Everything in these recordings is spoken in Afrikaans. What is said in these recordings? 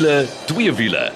wiele, twee wiele.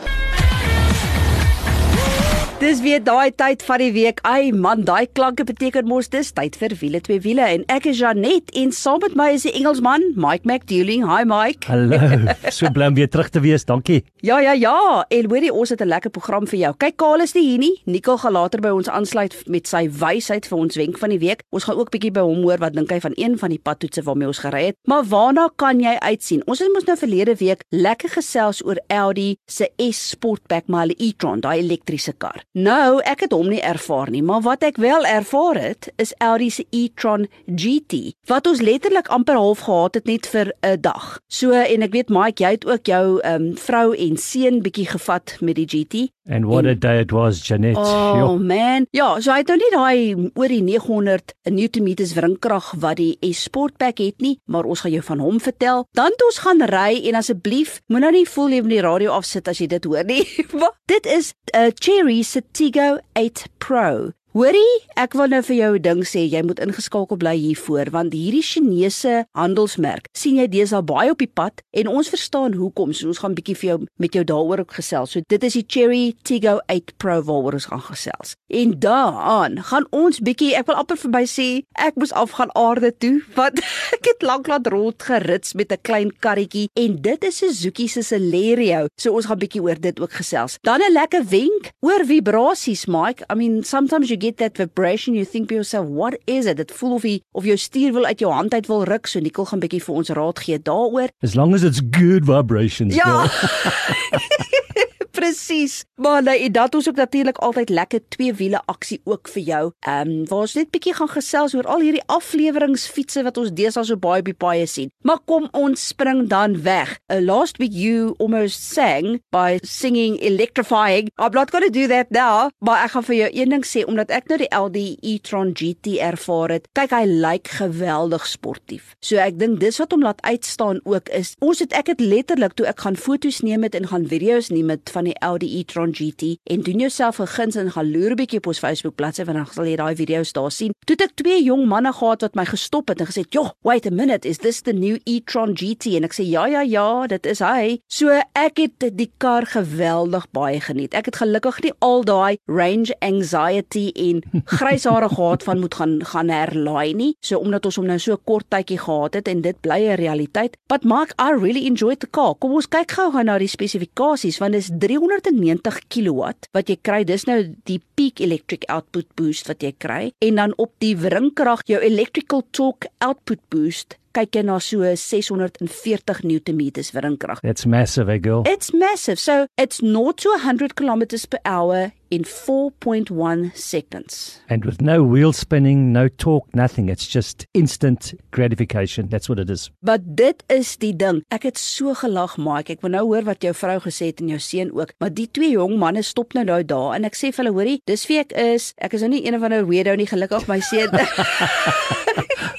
Dis weer daai tyd van die week. Ai man, daai klanke beteken mos dis tyd vir wiele twee wiele en ek is Janet en saam met my is die Engelsman Mike McDouling. Hi Mike. Hallo. So bly om weer terug te wees. Dankie. Ja ja ja, en hoorie ons het 'n lekker program vir jou. Kyk, Kaal is nie hier nie. Nicole gaan later by ons aansluit met sy wysheid vir ons wenk van die week. Ons gaan ook bietjie by hom hoor wat dink hy van een van die padtoetse waarmee ons gery het. Maar waarna kan jy uitsien? Ons het mos nou verlede week lekker gesels oor Audi se S Sportback maar hulle e-tron, daai elektriese kar. Nou, ek het hom nie ervaar nie, maar wat ek wel ervaar het, is Audi se e-tron GT, wat ons letterlik amper half gehad het net vir 'n dag. So en ek weet Mike, jy het ook jou ehm um, vrou en seun bietjie gevat met die GT. And what En- a day it was, Janet. Oh Jo. man. Ja, so hy het nou nie daai oor die 900 Newtonmeters wringkrag wat die S Sportback het nie, maar ons gaan jou van hom vertel. Dan het ons gaan ry en asseblief moenie nou nie voel jy moet die radio afsit as jy dit hoor nie. Dit is 'n uh, Cherry Tiggo 8 Pro. Hoorie, ek wil nou vir jou 'n ding sê, jy moet ingeskakel bly hiervoor want hierdie Chinese handelsmerk sien jy deesdae baie op die pad en ons verstaan hoekom. So ons gaan bietjie vir jou met jou daaroor ook gesels. So dit is die Cherry Tiggo 8 Pro waaroor ons gaan gesels. En daaraan gaan ons bietjie, ek wil amper verby sê, ek moes afgaan aarde toe want ek het lank laat rond gerits met 'n klein karretjie en dit is Suzuki se Celerio. So ons gaan bietjie oor dit ook gesels. Dan 'n lekker wenk oor vibrasies, Mike. I mean, sometimes you get that vibration you think to yourself, what is it? Dit voel of jy of jou stuur wil uit jou hand uit wil ruk. So Nicole gaan bietjie vir ons raad gee daaroor. As long as it's good vibrations. Ja. Presies. Maar nee, en dat ons ook natuurlik altyd lekker twee wiele aksie ook vir jou. Ehm um, waar ons net bietjie gaan gesels oor al hierdie afleweringsfietsse wat ons deesdae so baie die paaie sien. Maar kom ons spring dan weg. Uh, last week you almost sang by singing electrifying. I'm not going to do that now. Maar ek gaan vir jou een ding sê omdat ek nou die LD e-tron GT ervaar het. Kyk, hy lyk geweldig sportief. So ek dink dis wat hom laat uitstaan ook is ons het ek het letterlik toe ek gaan foto's neem het en gaan video's neem het van die Audi e-tron GT en doen jouself 'n guns en gaan loer 'n bietjie op ons Facebook bladsy want dan sal jy daai video's daar sien. Toe ek twee jong manne gehad wat my gestop het en gesê, "Jo, wait a minute, is this the new e-tron GT?" En ek sê, "Ja, ja, ja, dit is hy." So ek het die kar geweldig baie geniet. Ek het gelukkig nie al daai range anxiety en grys hare gehad van moet gaan gaan herlaai nie. So omdat ons hom nou so kort tydjie gehad het en dit bly 'n realiteit. But Mark, I really enjoyed the car. Kom ons kyk gou-gou na die spesifikasies want dit is 390 kW wat jy kry. Dis nou die peak electric output boost wat jy kry en dan op die wringkrag jou electrical torque output boost kyk jy na so 640 Newtonmeters wringkrag. That's massive, eh, girl. It's massive. So it's 0 to 100 kilometers per hour in 4.1 seconds. And with no wheel spinning, no torque, nothing. It's just instant gratification. That's what it is. Maar dit is die ding. Ek het so gelag, Mike. Ek wil nou hoor wat jou vrou gesê het en jou seun ook. Maar die twee jong manne stop nou nou daar en ek sê vir hulle, hoorie, dis wie ek is. Ek is nou nie een of ander weirdo nie, gelukkig my seun.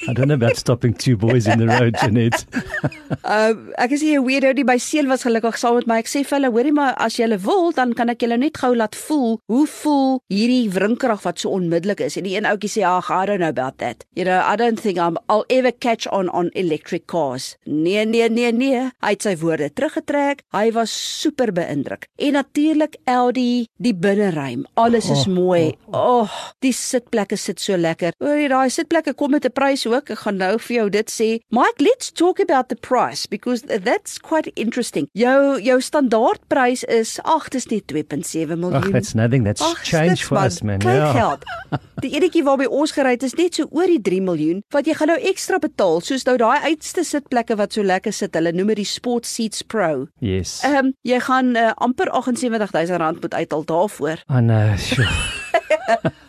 I don't know about stopping two boys in the road, Janet. Um, ek is nie 'n weirdo nie. My seun was gelukkig saam met my. Ek sê vir hulle, hoorie, maar as jy wil, dan kan ek julle net gou laat voel hoe voel hierdie wringkrag wat so onmiddellik is. En die een ouetjie sê, "Ag, I don't know about that. You know, I don't think I'm I'll ever catch on on electric cars." Nee, nee, nee, nee. Hy het sy woorde teruggetrek. Hy was super beïndruk. En natuurlik Audi, die binneruim. Alles is Oh, mooi. Oh, die sitplekke sit so lekker. Oor daai sitplekke kom met 'n prys ook. Ek gaan nou vir jou dit sê. Mike, let's talk about the price because that's quite interesting. Jou jou standaardprys is ag, dis net 2.7 miljoen. Ach, that's nothing. That's Ag, change for us, man. Klein Yeah. geld. Die enetjie waarby ons gery het is net so oor die 3 miljoen, wat jy gaan nou ekstra betaal, soos nou daai uitste sitplekke wat so lekker sit. Hulle noem dit die Sport Seats Pro. Yes. Ehm um, jy gaan uh, amper 78000 rand moet uithaal daarvoor. I know. Sure.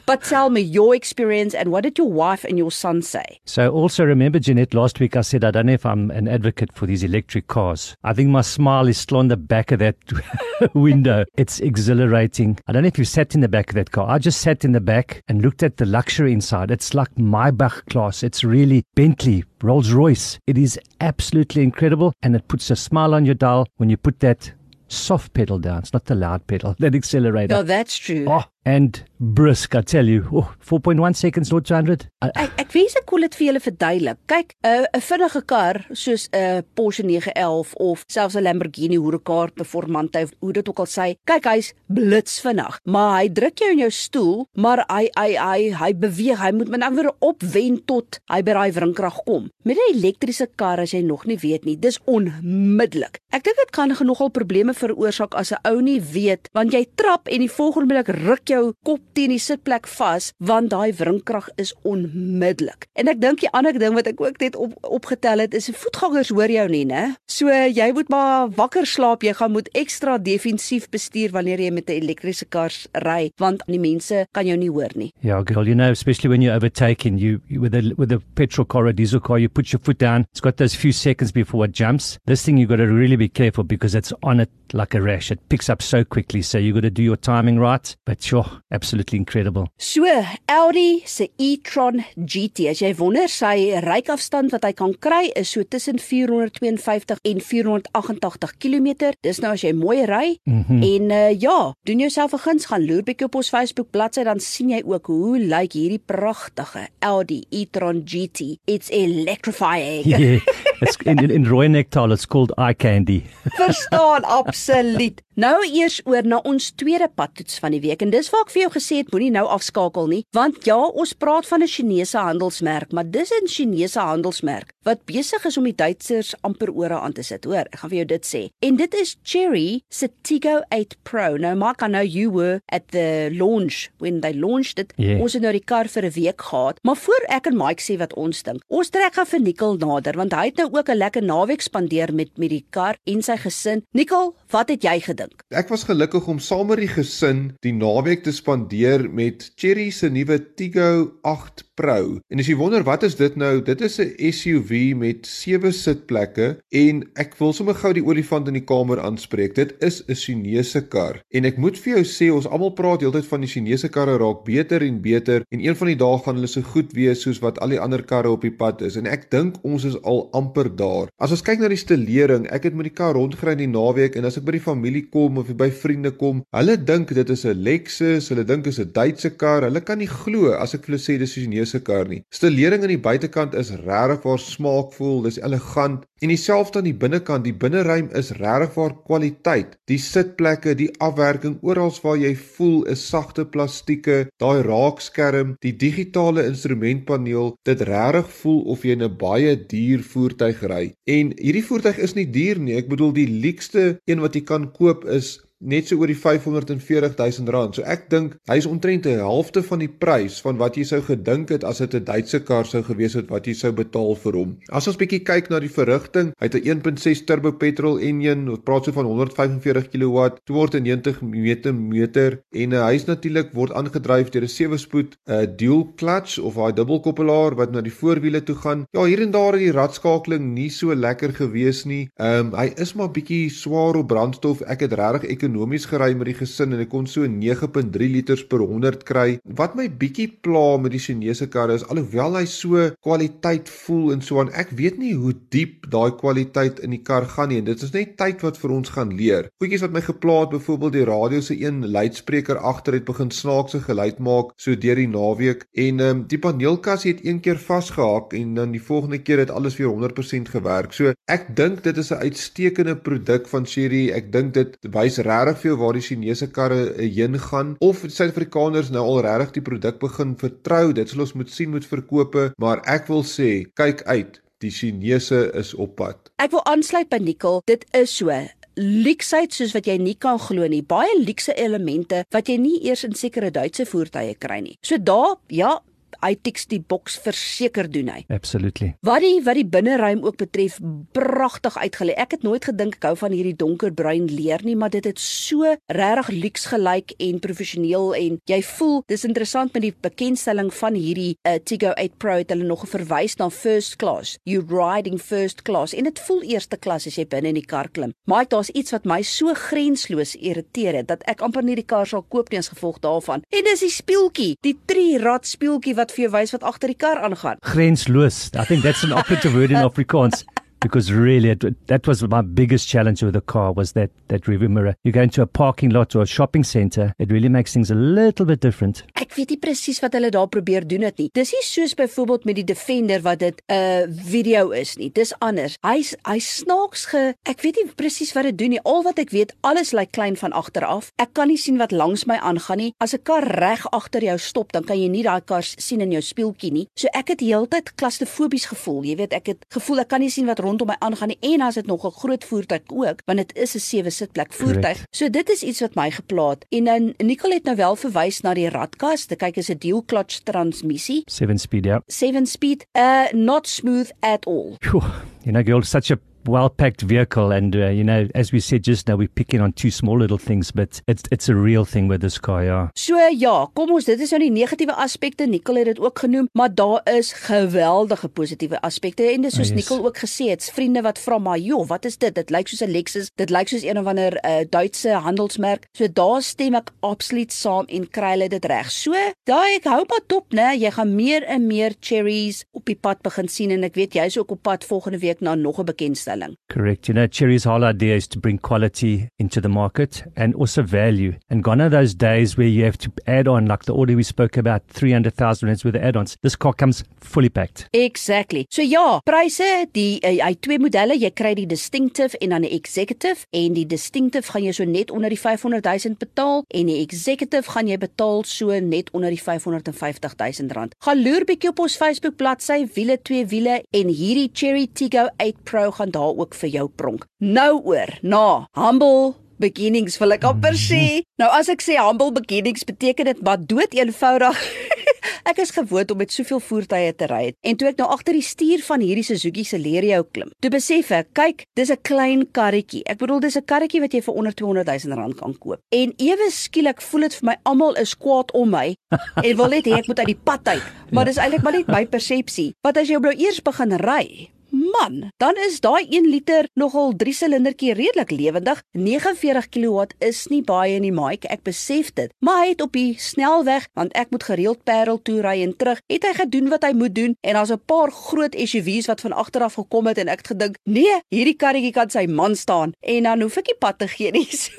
But tell me your experience and what did your wife and your son say? So also remember, Jeanette, last week I said I don't know if I'm an advocate for these electric cars. I think my smile is still on the back of that window. It's exhilarating. I don't know if you sat in the back of that car. I just sat in the back and looked at the luxury inside. It's like Maybach class. It's really Bentley, Rolls Royce. It is absolutely incredible and it puts a smile on your dial when you put that soft pedal down. It's not the loud pedal, that accelerator. No, that's true. Oh, and brisk, I tell you. Oh, 4.1 seconds, not 200. I, Ek ek wens ek kon dit vir julle verduidelik. Kyk, 'n uh, vinnige kar soos 'n uh, Porsche 911 of selfs 'n Lamborghini Huracan Performante, hoe dit ook al sê, kyk hy's blitsvinnig, maar hy druk jou in jou stoel, maar hy hy hy hy beweeg, hy moet met ander woorde opwen tot hy by daai wrinkrag kom. Met 'n elektriese kar as jy nog nie weet nie, dis onmiddellik. Ek dink dit kan genogal probleme veroorsaak as 'n ou nie weet, want jy trap en die volgende oomblik ruk jou kop teen die sitplek vas, want daai wrinkrag is onmiddellik. En ek dink die ander ding wat ek ook net op opgetel het, is voetgangers hoor jou nie, né? So jy moet maar wakker slaap, jy gaan moet ekstra defensief bestuur wanneer jy met 'n elektriese kar ry, want die mense kan jou nie hoor nie. Yeah, girl, you know, especially when you're overtaking, you, you with a with a petrol car or diesel car, you put your foot down. It's got those few seconds before it jumps. This thing you got to really be careful because it's on it like a rash. It picks up so quickly, so you got to do your timing right. But sure, absolutely incredible. So, Audi se e-tron GT, as jy wonder, sy ryafstand wat hy kan kry is so tussen 452 en 488 km. Dis nou as jy mooi ry. Mm -hmm. En uh, ja, doen jouself 'n guns gaan loer bietjie op ons Facebook bladsy dan sien jy ook hoe lyk hierdie pragtige Audi e-tron GT. It's electrifying. Yeah, it's in, in, in Roy Nectar, it's called eye candy. Verstaan absoluut. Nou eers oor na ons tweede padtoets van die week en dis waar ek vir jou gesê het moenie nou afskakel nie, want ja, ons praat van 'n Chinese handelsmerk, maar dis 'n Chinese handelsmerk wat besig is om die Duitsers amper ore aan te sit. Hoor, ek gaan vir jou dit sê. En dit is Chery se Tiggo 8 Pro. Nou Mark, I know you were at the launch when they launched it. Yeah. Ons het nou die kar vir 'n week gehad, maar voor ek en Mike sê wat ons dink. Ons trek gou vir Nicole nader want hy het nou ook 'n lekker naweek spandeer met met die kar en sy gesin. Nicole, wat het jy gedink? Ek was gelukkig om saam met die gesin die naweek te spandeer met Cherry se nuwe Tiggo 8 Pro. En as jy wonder wat is dit nou? Dit is 'n SUV met 7 sitplekke en ek wil sommer gou die olifant in die kamer aanspreek. Dit is 'n Chinese kar. En ek moet vir jou sê ons almal praat heeltyd van die Chinese karre raak beter en beter en een van die dae gaan hulle so goed wees soos wat al die ander karre op die pad is en ek dink ons is al amper daar. As ons kyk na die stelering, ek het met die kar rondgery in die naweek en as ek by die familie kom of by vriende kom, hulle dink dit is 'n Lexus, hulle dink dit is 'n Duitse kar. Hulle kan nie glo as ek vir hulle sê dis 'n Chinese kar nie. Stelering aan die buitekant is regtig waar smaakvol, dis elegant en dieselfde aan die binnekant. Die binneruim is regtig waar kwaliteit. Die sitplekke, die afwerking oral waar jy voel is sagte plastieke, daai raakskerm, die digitale instrumentpaneel, dit regtig voel of jy in 'n baie duur voertuig ry. En hierdie voertuig is nie duur nie. Ek bedoel die leukste een wat jy kan koop is net so oor die 540 000 rand. So ek dink hy is omtrent 'n helfte van die prys van wat jy sou gedink het as dit 'n Duitse kar sou gewees het wat jy sou betaal vir hom. As ons bietjie kyk na die verrigting, hy het 'n 1.6 turbo petrol engine, wat praat so van 145 kW, 290 Nm en uh, hy's natuurlik word aangedryf deur 'n 7-spoed uh, dual clutch of daai dubbelkoppelaar wat na die voorwiele toe gaan. Ja, hier en daar het die radskakeling nie so lekker gewees nie. Ehm um, hy is maar bietjie swaar op brandstof. Ek het regtig ekonomies gery met die gesin en ek kon so 9.3 liters per 100 kry. Wat my bietjie pla met die Chinese karre is alhoewel hy so kwaliteit voel en so aan, ek weet nie hoe diep daai kwaliteit in die kar gaan nie en dit is net tyd wat vir ons gaan leer. Goedjies wat my gepla het, byvoorbeeld die radio se een luidspreker agter het begin snaakse geluid maak so deur die naweek en ehm um, die paneelkas het een keer vasgehak en dan die volgende keer het alles weer 100% gewerk. So ek dink dit is 'n uitstekende produk van Chery. Ek dink dit wys regtig veel waar die Chinese karre heen gaan of Suid-Afrikaners nou al regtig die produk begin vertrou. Dit sal ons moet sien met verkope, maar ek wil sê, kyk uit. Die Chinese is op pad. Ek wil aansluit by Nicole. Dit is so leksheid soos wat jy nie kan glo nie. Baie lekse elemente wat jy nie eers in sekere Duitse voertuie kry nie. So daar, ja, hy tiks die boks verseker doen hy. Absolutely. Wat die wat die binneruim ook betref, pragtig uitgelê. Ek het nooit gedink ek hou van hierdie donkerbruin leer nie, maar dit het so regtig luks gelyk en professioneel en jy voel dis interessant met die bekendstelling van hierdie uh, Tiggo 8 Pro het hulle nog verwys na first class. You riding first class en dit voel eerste klas as jy binne in die kar klim. Maar daar's iets wat my so grensloos irriteer het dat ek amper nie die kar sal koop nie as gevolg daarvan. En dis die speeltjie, die tri-rad speeltjie wat vir jou wys wat agter die kar aangaan. Grensloos. I think that's an operative word in Afrikaans. Because really it, that was my biggest challenge with the car was that that rear mirror. You go into a parking lot or a shopping center, it really makes things a little bit different. Ek weet nie presies wat hulle daar probeer doen het nie. Dis nie soos byvoorbeeld met die Defender wat dit 'n uh, video is nie. Dis anders. Hy's hy snaaks ge ek weet nie presies wat dit doen nie. Al wat ek weet, alles lyk klein van agter af. Ek kan nie sien wat langs my aangaan nie. As 'n kar reg agter jou stop, dan kan jy nie daai kar sien in jou spieeltjie nie. So ek het heeltyd klaustrofobies gevoel. Jy weet, ek het gevoel ek kan nie sien wat rondom my aangaan nie en as dit nog 'n groot voertuig ook, want dit is 'n sewe sitplek voertuig. Correct. So dit is iets wat my geplaat. En dan Nicole het nou wel verwys na die radkas. Dit kyk is 'n dual clutch transmissie. 7 speed, ja. 7 speed, uh not smooth at all. Whew. You know, girl, such a well packed vehicle and uh, you know as we said just now we're picking on two small little things but it's it's a real thing with this car ja. So ja, kom ons dit is nou die negatiewe aspekte. Nicole het dit ook genoem, maar daar is geweldige positiewe aspekte en dis soos oh, yes. Nicole ook gesê het, vriende wat vra maar joh, wat is dit? Dit lyk soos 'n Lexus, dit lyk soos een of ander uh, Duitse handelsmerk. So daar stem ek absoluut saam en kry hulle dit reg. So daai ek hou maar top, né? Jy gaan meer en meer cherries op die pad begin sien en ek weet jy's ook op pad volgende week na nog 'n bekendstel bestelling. Correct. You know, Cherry's whole idea is to bring quality into the market and also value. And gone are those days where you have to add on, like the order we spoke about, 300,000 rands with the add-ons. This car comes fully packed. Exactly. So ja, pryse, die uh, hy twee modelle, jy kry die distinctive en dan die executive en die distinctive gaan jy so net onder die 500 000 betaal en die executive gaan jy betaal so net onder die 550 000 rand. Gaan loer bietjie op ons Facebook bladsy, wiele twee wiele en hierdie Cherry Tiggo 8 Pro gaan daar ook vir jou pronk. Nou oor na humble beginnings wil ek amper sê. Nou as ek sê humble beginnings beteken dit maar dood eenvoudig. ek is gewoond om met soveel voertuie te ry en toe ek nou agter die stuur van hierdie Suzuki Celerio klim, toe besef ek, kyk, dis 'n klein karretjie. Ek bedoel dis 'n karretjie wat jy vir onder 200 000 rand kan koop. En ewe skielik voel dit vir my almal is kwaad om my en wil net hê ek moet uit die pad uit. Maar ja. dis eintlik maar net my persepsie. Wat as jy nou eers begin ry? Man, dan is daai 1 liter nogal 3 silindertjie redelik lewendig. 49 kW is nie baie nie, Mike, ek besef dit. Maar hy het op die snelweg, want ek moet gereeld Parel toe ry en terug, het hy gedoen wat hy moet doen en daar's 'n paar groot SUV's wat van agter af gekom het en ek het gedink, "Nee, hierdie karretjie kan sy man staan." En dan hoef ek nie pad te gee nie. So,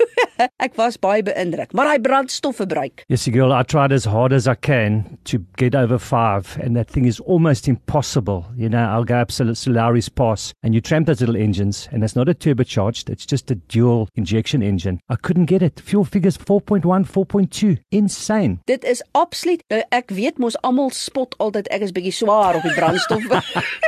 ek was baie beïndruk, maar hy brandstofverbruik. Yes, girl, I tried as hard as I can to get over 5 and that thing is almost impossible. You know, I'll go absolutely Solaris Pass, and you tramp those little engines, and it's not a turbocharged, it's just a dual injection engine. I couldn't get it. Fuel figures 4.1, 4.2. Insane. Dit is absoluut uh, ek weet mos almal spot altyd ek is bietjie swaar op die brandstof.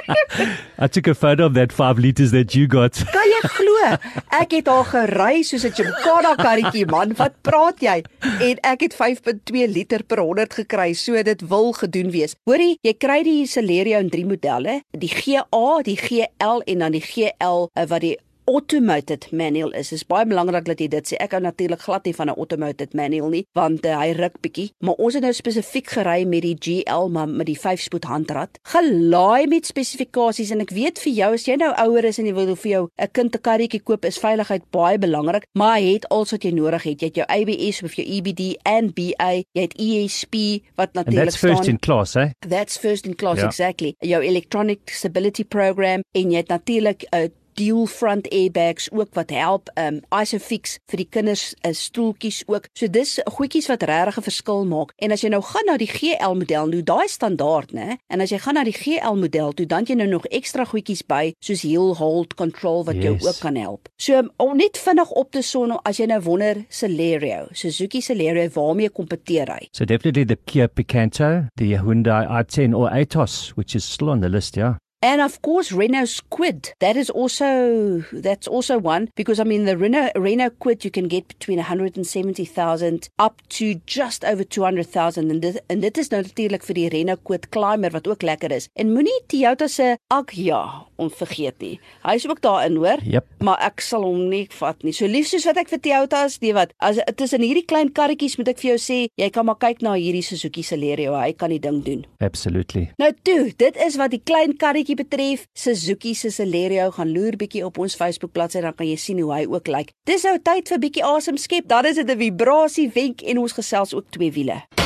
I took a photo of that 5 liters that you got. Kan jy glo? Ek het al gery soos 'n Chimkana karretjie man. Wat praat jy? En ek het 5.2 liter per 100 gekry, so dit wil gedoen wees. Hoorie, jy kry die Celerio in 3 modelle, die GA, die GL en dan die GL eh, wat die automated manual is. Dit is baie belangrik dat jy dit sê. Ek hou natuurlik glad nie van 'n automated manual nie, want uh, hy ruk bietjie, maar ons het nou spesifiek gery met die GL maar met die 5-spoed handrad. Gelaai met spesifikasies en ek weet vir jou as jy nou ouer is en jy wil vir jou 'n kind 'n karretjie koop, is veiligheid baie belangrik, maar hy het alles wat jy nodig het. Jy het jou ABS of jou EBD en BA, jy het ESP wat natuurlik That's first in class, eh? That's first in class yeah. exactly. Jou electronic stability program en jy het natuurlik 'n uh, dual front airbags ook wat help um Isofix vir die kinders uh, stoeltjies ook. So dis goedjies wat regtig 'n verskil maak. En as jy nou gaan na die GL model, nou daai standaard, né? En as jy gaan na die GL model, toe dan jy nou nog ekstra goedjies by soos heel hold control wat yes. jou ook kan help. So om net vinnig op te son as jy nou wonder Celerio, Suzuki Celerio waarmee kompeteer hy? So definitely the Kia Picanto, the Hyundai i10 or Atos which is still on the list, yeah. And of course, Renault Squid. That is also that's also one because I mean the Renault Renault Quid you can get between 170,000 up to just over 200,000 en dit en dit is nou natuurlik vir die Renault Quid Climber wat ook lekker is. En moenie Toyota se Agya onvergeet nie. Hy is ook daarin, hoor. Yep. Maar ek sal hom nie vat nie. So lief soos wat ek vir Toyota is, nee wat. As tussen hierdie klein karretjies moet ek vir jou sê, jy kan maar kyk na hierdie Suzuki Celerio. Hy kan die ding doen. Absolutely. Nou toe, dit is wat die klein karretjie bietjie betref, Suzuki se Celerio gaan loer bietjie op ons Facebook bladsy dan kan jy sien hoe hy ook lyk. Dis nou tyd vir bietjie asem skep. Dan is dit 'n vibrasie wenk en ons gesels ook twee wiele.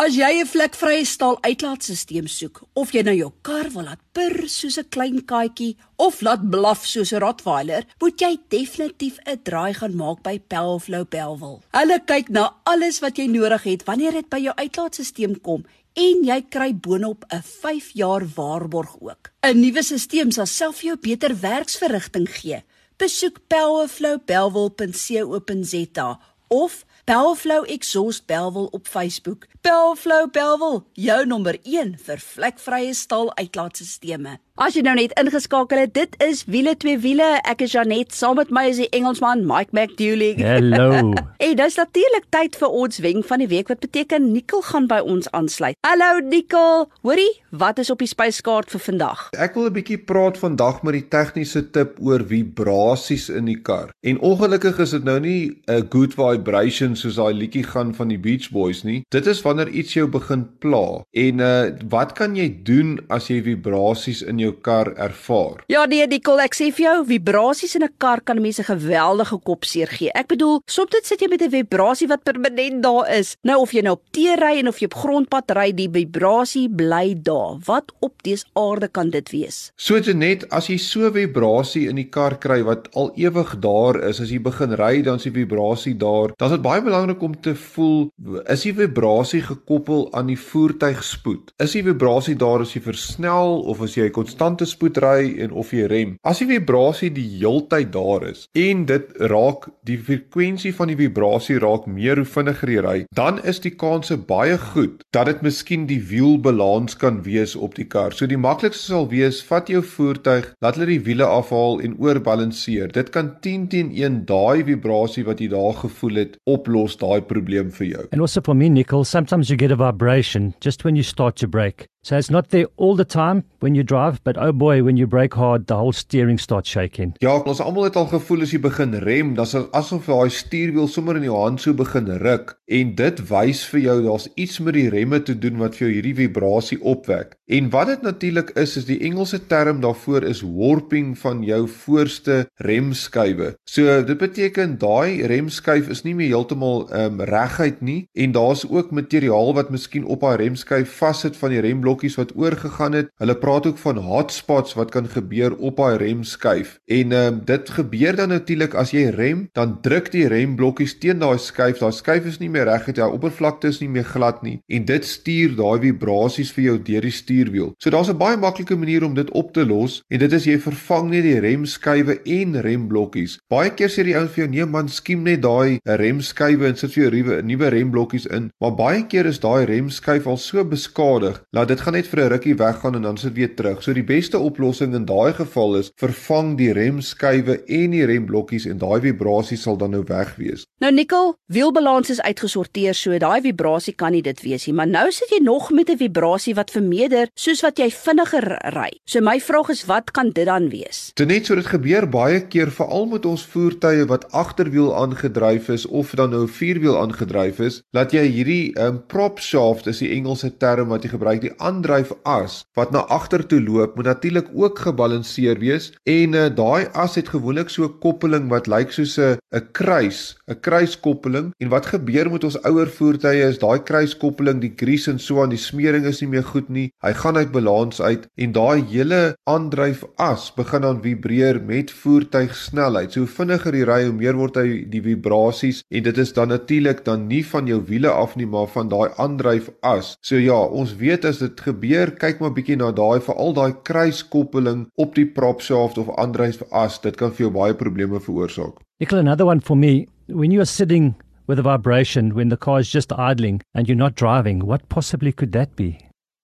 As jy 'n vlekvrye staal uitlaatstelsel soek of jy nou jou kar wil laat purr soos 'n klein katjie of laat blaf soos 'n rottweiler, moet jy definitief 'n draai gaan maak by Pelflow Pelwil. Hulle kyk na alles wat jy nodig het wanneer dit by jou uitlaatstelsel kom en jy kry boonop 'n 5 jaar waarborg ook. 'n Nuwe stelsel sal self vir jou beter werksverrigting gee. Besoek pelflowbelwel.co.za of Pelflow Exhaust Belwel op Facebook. Pelflow Belwel, jou nommer 1 vir vlekvrye staal uitlaatstelsels. As jy nou net ingeskakel het, dit is wiele twee wiele. Ek is Janet, saam met my is die Engelsman Mike McDougal. Hallo. En dis natuurlik tyd vir ons wenk van die week wat beteken Nikkel gaan by ons aansluit. Hallo Nikkel, hoorie, wat is op die spyskaart vir vandag? Ek wil 'n bietjie praat vandag met die tegniese tip oor vibrasies in die kar. En ongelukkig is dit nou nie 'n good vibration soos daai liedjie gaan van die Beach Boys nie. Dit is wanneer iets jou begin pla. En uh wat kan jy doen as jy vibrasies in jou jou kar ervaar. Ja nee, Nicole, ek sê vir jou, vibrasies in 'n kar kan mense geweldige kopseer gee. Ek bedoel, soms dit sit jy met 'n vibrasie wat permanent daar is. Nou of jy nou op T ry en of jy op grondpad ry, die vibrasie bly daar. Wat op dese aarde kan dit wees? So net as jy so vibrasie in die kar kry wat al ewig daar is, as jy begin ry, dan is die vibrasie daar. Dan is dit baie belangrik om te voel, is die vibrasie gekoppel aan die voertuigspoed? Is die vibrasie daar as jy versnel of as jy konstant konstante spoed ry en of jy rem. As die vibrasie die heeltyd daar is en dit raak die frekwensie van die vibrasie raak meer hoe vinniger jy ry, dan is die kanse baie goed dat dit miskien die wielbalans kan wees op die kar. So die maklikste sal wees, vat jou voertuig, laat hulle die wiele afhaal en oorbalanseer. Dit kan 10 teen 1 daai vibrasie wat jy daar gevoel het, oplos daai probleem vir jou. And also for me Nicole, sometimes you get a vibration just when you start to brake. So it's not there all the time when you drive, but oh boy, when you brake hard, the whole steering starts shaking. Ja, ons almal het al gevoel as jy begin rem, dan is asof daai stuurwiel sommer in jou hand so begin ruk en dit wys vir jou daar's iets met die remme te doen wat vir jou hierdie vibrasie opwek. En wat dit natuurlik is, is die Engelse term daarvoor is warping van jou voorste remskuive. So dit beteken daai remskuif is nie meer heeltemal ehm um, reguit nie en daar's ook materiaal wat miskien op daai remskuif vassit van die rem remblokkies wat oorgegaan het. Hulle praat ook van hotspots wat kan gebeur op daai remskuif. En ehm um, dit gebeur dan natuurlik as jy rem, dan druk die remblokkies teen daai skuif. Daai skuif is nie meer reg het, jou oppervlakte is nie meer glad nie en dit stuur daai vibrasies vir jou deur die stuurwiel. So daar's 'n baie maklike manier om dit op te los en dit is jy vervang net die remskuive en remblokkies. Baie keer sê die ouens vir jou nee man, skiem net daai remskuive en sit vir jou nuwe remblokkies in. Maar baie keer is daai remskuif al so beskadig dat dit dit gaan net vir 'n rukkie weggaan en dan sit weer terug. So die beste oplossing in daai geval is vervang die remskuive en die remblokkies en daai vibrasie sal dan nou weg wees. Nou nikkel, wielbalans is uitgesorteer, so daai vibrasie kan nie dit wees nie, maar nou sit jy nog met 'n vibrasie wat vermeerder soos wat jy vinniger ry. So my vraag is wat kan dit dan wees? Dit net so dit gebeur baie keer veral met ons voertuie wat agterwiel aangedryf is of dan nou vierwiel aangedryf is, dat jy hierdie um, prop shaft is die Engelse term wat jy gebruik, die aandryfas wat na agter toe loop moet natuurlik ook gebalanseer wees en uh, daai as het gewoonlik so 'n koppeling wat lyk soos 'n 'n kruis, 'n kruiskoppeling en wat gebeur met ons ouer voertuie is daai kruiskoppeling, die grease en so aan die smering is nie meer goed nie. Hy gaan uit balans uit en daai hele aandryfas begin dan vibreer met voertuigsnelheid. So vinniger jy ry, hoe meer word hy die vibrasies en dit is dan natuurlik dan nie van jou wiele af nie, maar van daai aandryfas. So ja, ons weet as dit gebeur, kyk maar bietjie na daai veral daai kruiskoppeling op die prop shaft of aandryf as, dit kan vir jou baie probleme veroorsaak. Nicola, another one for me. When you are sitting with a vibration when the car is just idling and you're not driving, what possibly could that be?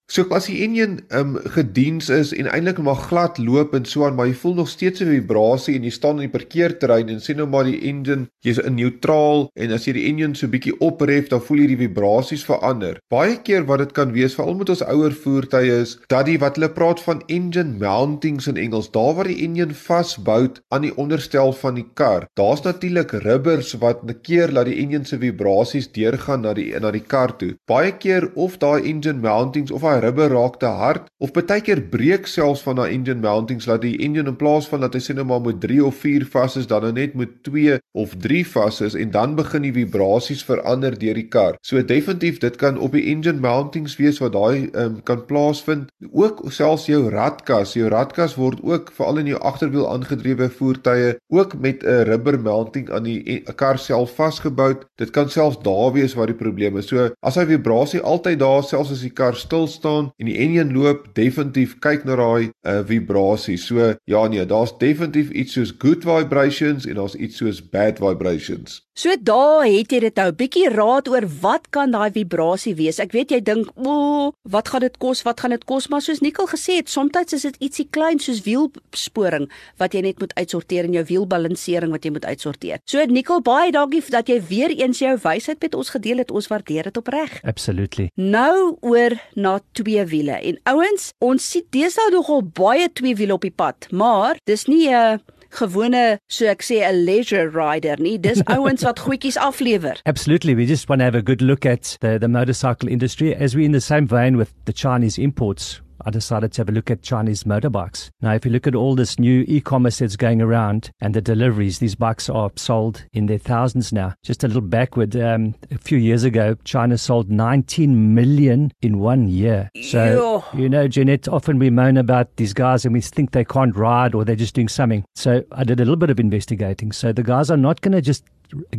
So as die enjin um gediens is en eintlik maar glad loop en so aan, maar jy voel nog steeds 'n vibrasie en jy staan in die parkeerterrein en sien nou maar die enjin, jy's in neutraal en as jy die enjin so bietjie opref, dan voel jy die vibrasies verander. Baie keer wat dit kan wees, veral met ons ouer voertuie is, dat die wat hulle praat van engine mountings in Engels, daar waar die enjin vasbou aan die onderstel van die kar. Daar's natuurlik rubbers wat 'n keer laat die enjin se vibrasies deurgaan na die na die kar toe. Baie keer of daai engine mountings of daai rubber raak te hard of baie keer breek selfs van daai engine mountings laat die engine in plaas van dat hy sê nou maar met 3 of 4 vas is dan nou net met 2 of 3 vas is en dan begin die vibrasies verander deur die kar. So definitief dit kan op die engine mountings wees wat daai um, kan plaasvind. Ook selfs jou radkas, jou radkas word ook veral in jou agterwiel aangedrewe voertuie ook met 'n rubber mounting aan die e, kar self vasgebou. Dit kan selfs daar wees waar die probleem is. So as hy vibrasie altyd daar selfs as die kar stil staan en die enjin loop, definitief kyk na daai uh, vibrasie. So ja nee, daar's definitief iets soos good vibrations en daar's iets soos bad vibrations. So daar het jy dit nou 'n bietjie raad oor wat kan daai vibrasie wees. Ek weet jy dink, "O, wat gaan dit kos? Wat gaan dit kos?" Maar soos Nikkel gesê het, soms is dit ietsie klein soos wielsporing wat jy net moet uitsorteer en jou wielbalansering wat jy moet uitsorteer. So Nikkel, baie dankie dat jy weer eens jou wysheid met ons gedeel het. Ons waardeer dit opreg. Absolutely. Nou oor na twee wiele. En ouens, ons sien deesdae nogal baie twee wiele op die pad, maar dis nie 'n uh, gewone so ek sê 'n leisure rider nie. Dis ouens wat goedjies aflewer. Absolutely. We just want to have a good look at the the motorcycle industry as we in the same vein with the Chinese imports I decided to have a look at Chinese motorbikes. Now, if you look at all this new e-commerce that's going around and the deliveries, these bikes are sold in their thousands now. Just a little backward, um, a few years ago, China sold 19 million in one year. So, you know, Jeanette, often we moan about these guys and we think they can't ride or they're just doing something. So I did a little bit of investigating. So the guys are not going to just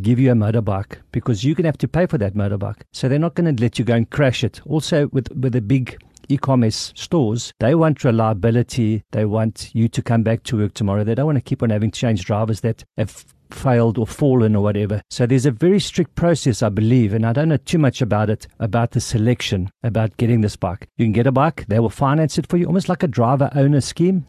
give you a motorbike because you're going to have to pay for that motorbike. So they're not going to let you go and crash it. Also, with with a big e-commerce stores, they want reliability. They want you to come back to work tomorrow. They don't want to keep on having change drivers that have failed or fallen or whatever. So there's a very strict process, I believe, and I don't know too much about it, about the selection, about getting this bike. You can get a bike, they will finance it for you, almost like a driver owner scheme.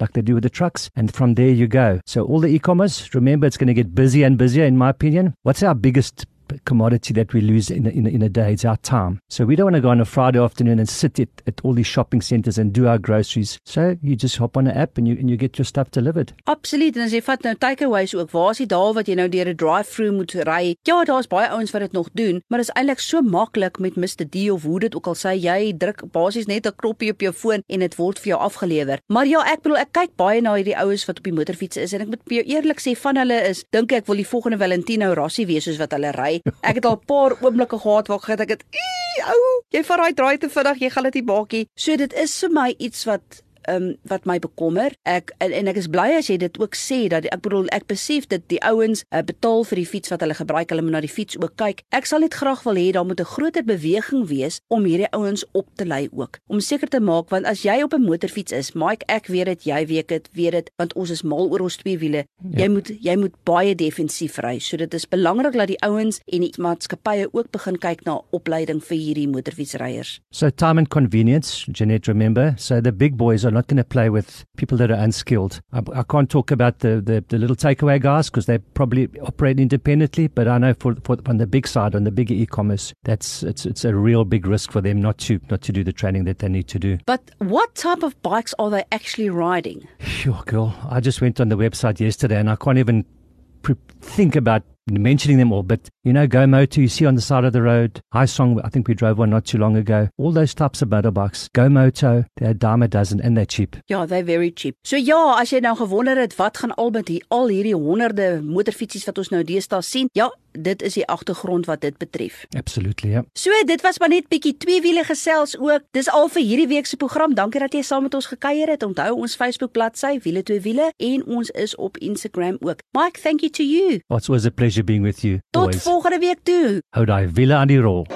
Like they do with the trucks, and from there you go. So, all the e commerce, remember, it's going to get busier and busier, in my opinion. What's our biggest commodity that we lose in a, in a, in a day. It's our time. So we don't want to go on a Friday afternoon and sit at, at all these shopping centers and do our groceries. So you just hop on an app and you and you get your stuff delivered. Absoluut. En as jy vat nou takeaways ook, waar is die dae wat jy nou deur 'n drive-through moet ry? Ja, daar's baie ouens wat dit nog doen, maar dit is eintlik so maklik met Mr D of hoe dit ook al sê, jy druk basies net 'n knoppie op jou foon en dit word vir jou afgelewer. Maar ja, ek bedoel ek kyk baie na hierdie ouens wat op die motorfiets is en ek moet vir jou eerlik sê van hulle is dink ek wil die volgende Valentino Rossi wees soos wat hulle ry. Ek het al 'n paar oomblikke gehad waar ek het, ou, jy vat daai draai te vinnig, jy gaan dit nie maak nie. So dit is vir my iets wat um, wat my bekommer. Ek en, en ek is bly as jy dit ook sê dat ek bedoel ek besef dit die ouens uh, betaal vir die fiets wat hulle gebruik, hulle moet na die fiets ook kyk. Ek sal net graag wil hê daar moet 'n groter beweging wees om hierdie ouens op te lei ook. Om seker te maak want as jy op 'n motorfiets is, Mike, ek weet dit, jy weet dit, weet dit, want ons is mal oor ons twee wiele. Ja. Jy moet jy moet baie defensief ry. So dit is belangrik dat die ouens en die maatskappye ook begin kyk na opleiding vir hierdie motorfietsryers. So time and convenience, Jeanette remember, so the big boys are not going to play with people that are unskilled. I, I can't talk about the, the, the little takeaway guys because they probably operate independently, but I know for, for on the big side, on the bigger e-commerce, that's it's it's a real big risk for them not to not to do the training that they need to do. But what type of bikes are they actually riding? Sure, girl. I just went on the website yesterday and I can't even pre- think about mentioning them all, but you know, Go Moto, you see on the side of the road, High Song, I think we drove one not too long ago. All those types of motorbikes, Go Moto, they're a dime a dozen and they're cheap. Ja, they're very cheap. So ja, as jy nou gewonder het wat gaan al met hier al hierdie honderde motorfietsies wat ons nou deesdae sien, ja, dit is die agtergrond wat dit betref. Absolutely, ja. So dit was maar net bietjie twee wiele gesels ook. Dis al vir hierdie week se program. Dankie dat jy saam met ons gekuier het. Onthou ons Facebook bladsy Wiele twee wiele en ons is op Instagram ook. Mike, thank you to you. Well, it's always a pleasure being with you. Tot always. Volgende week toe. Hou daai wiele aan die rol.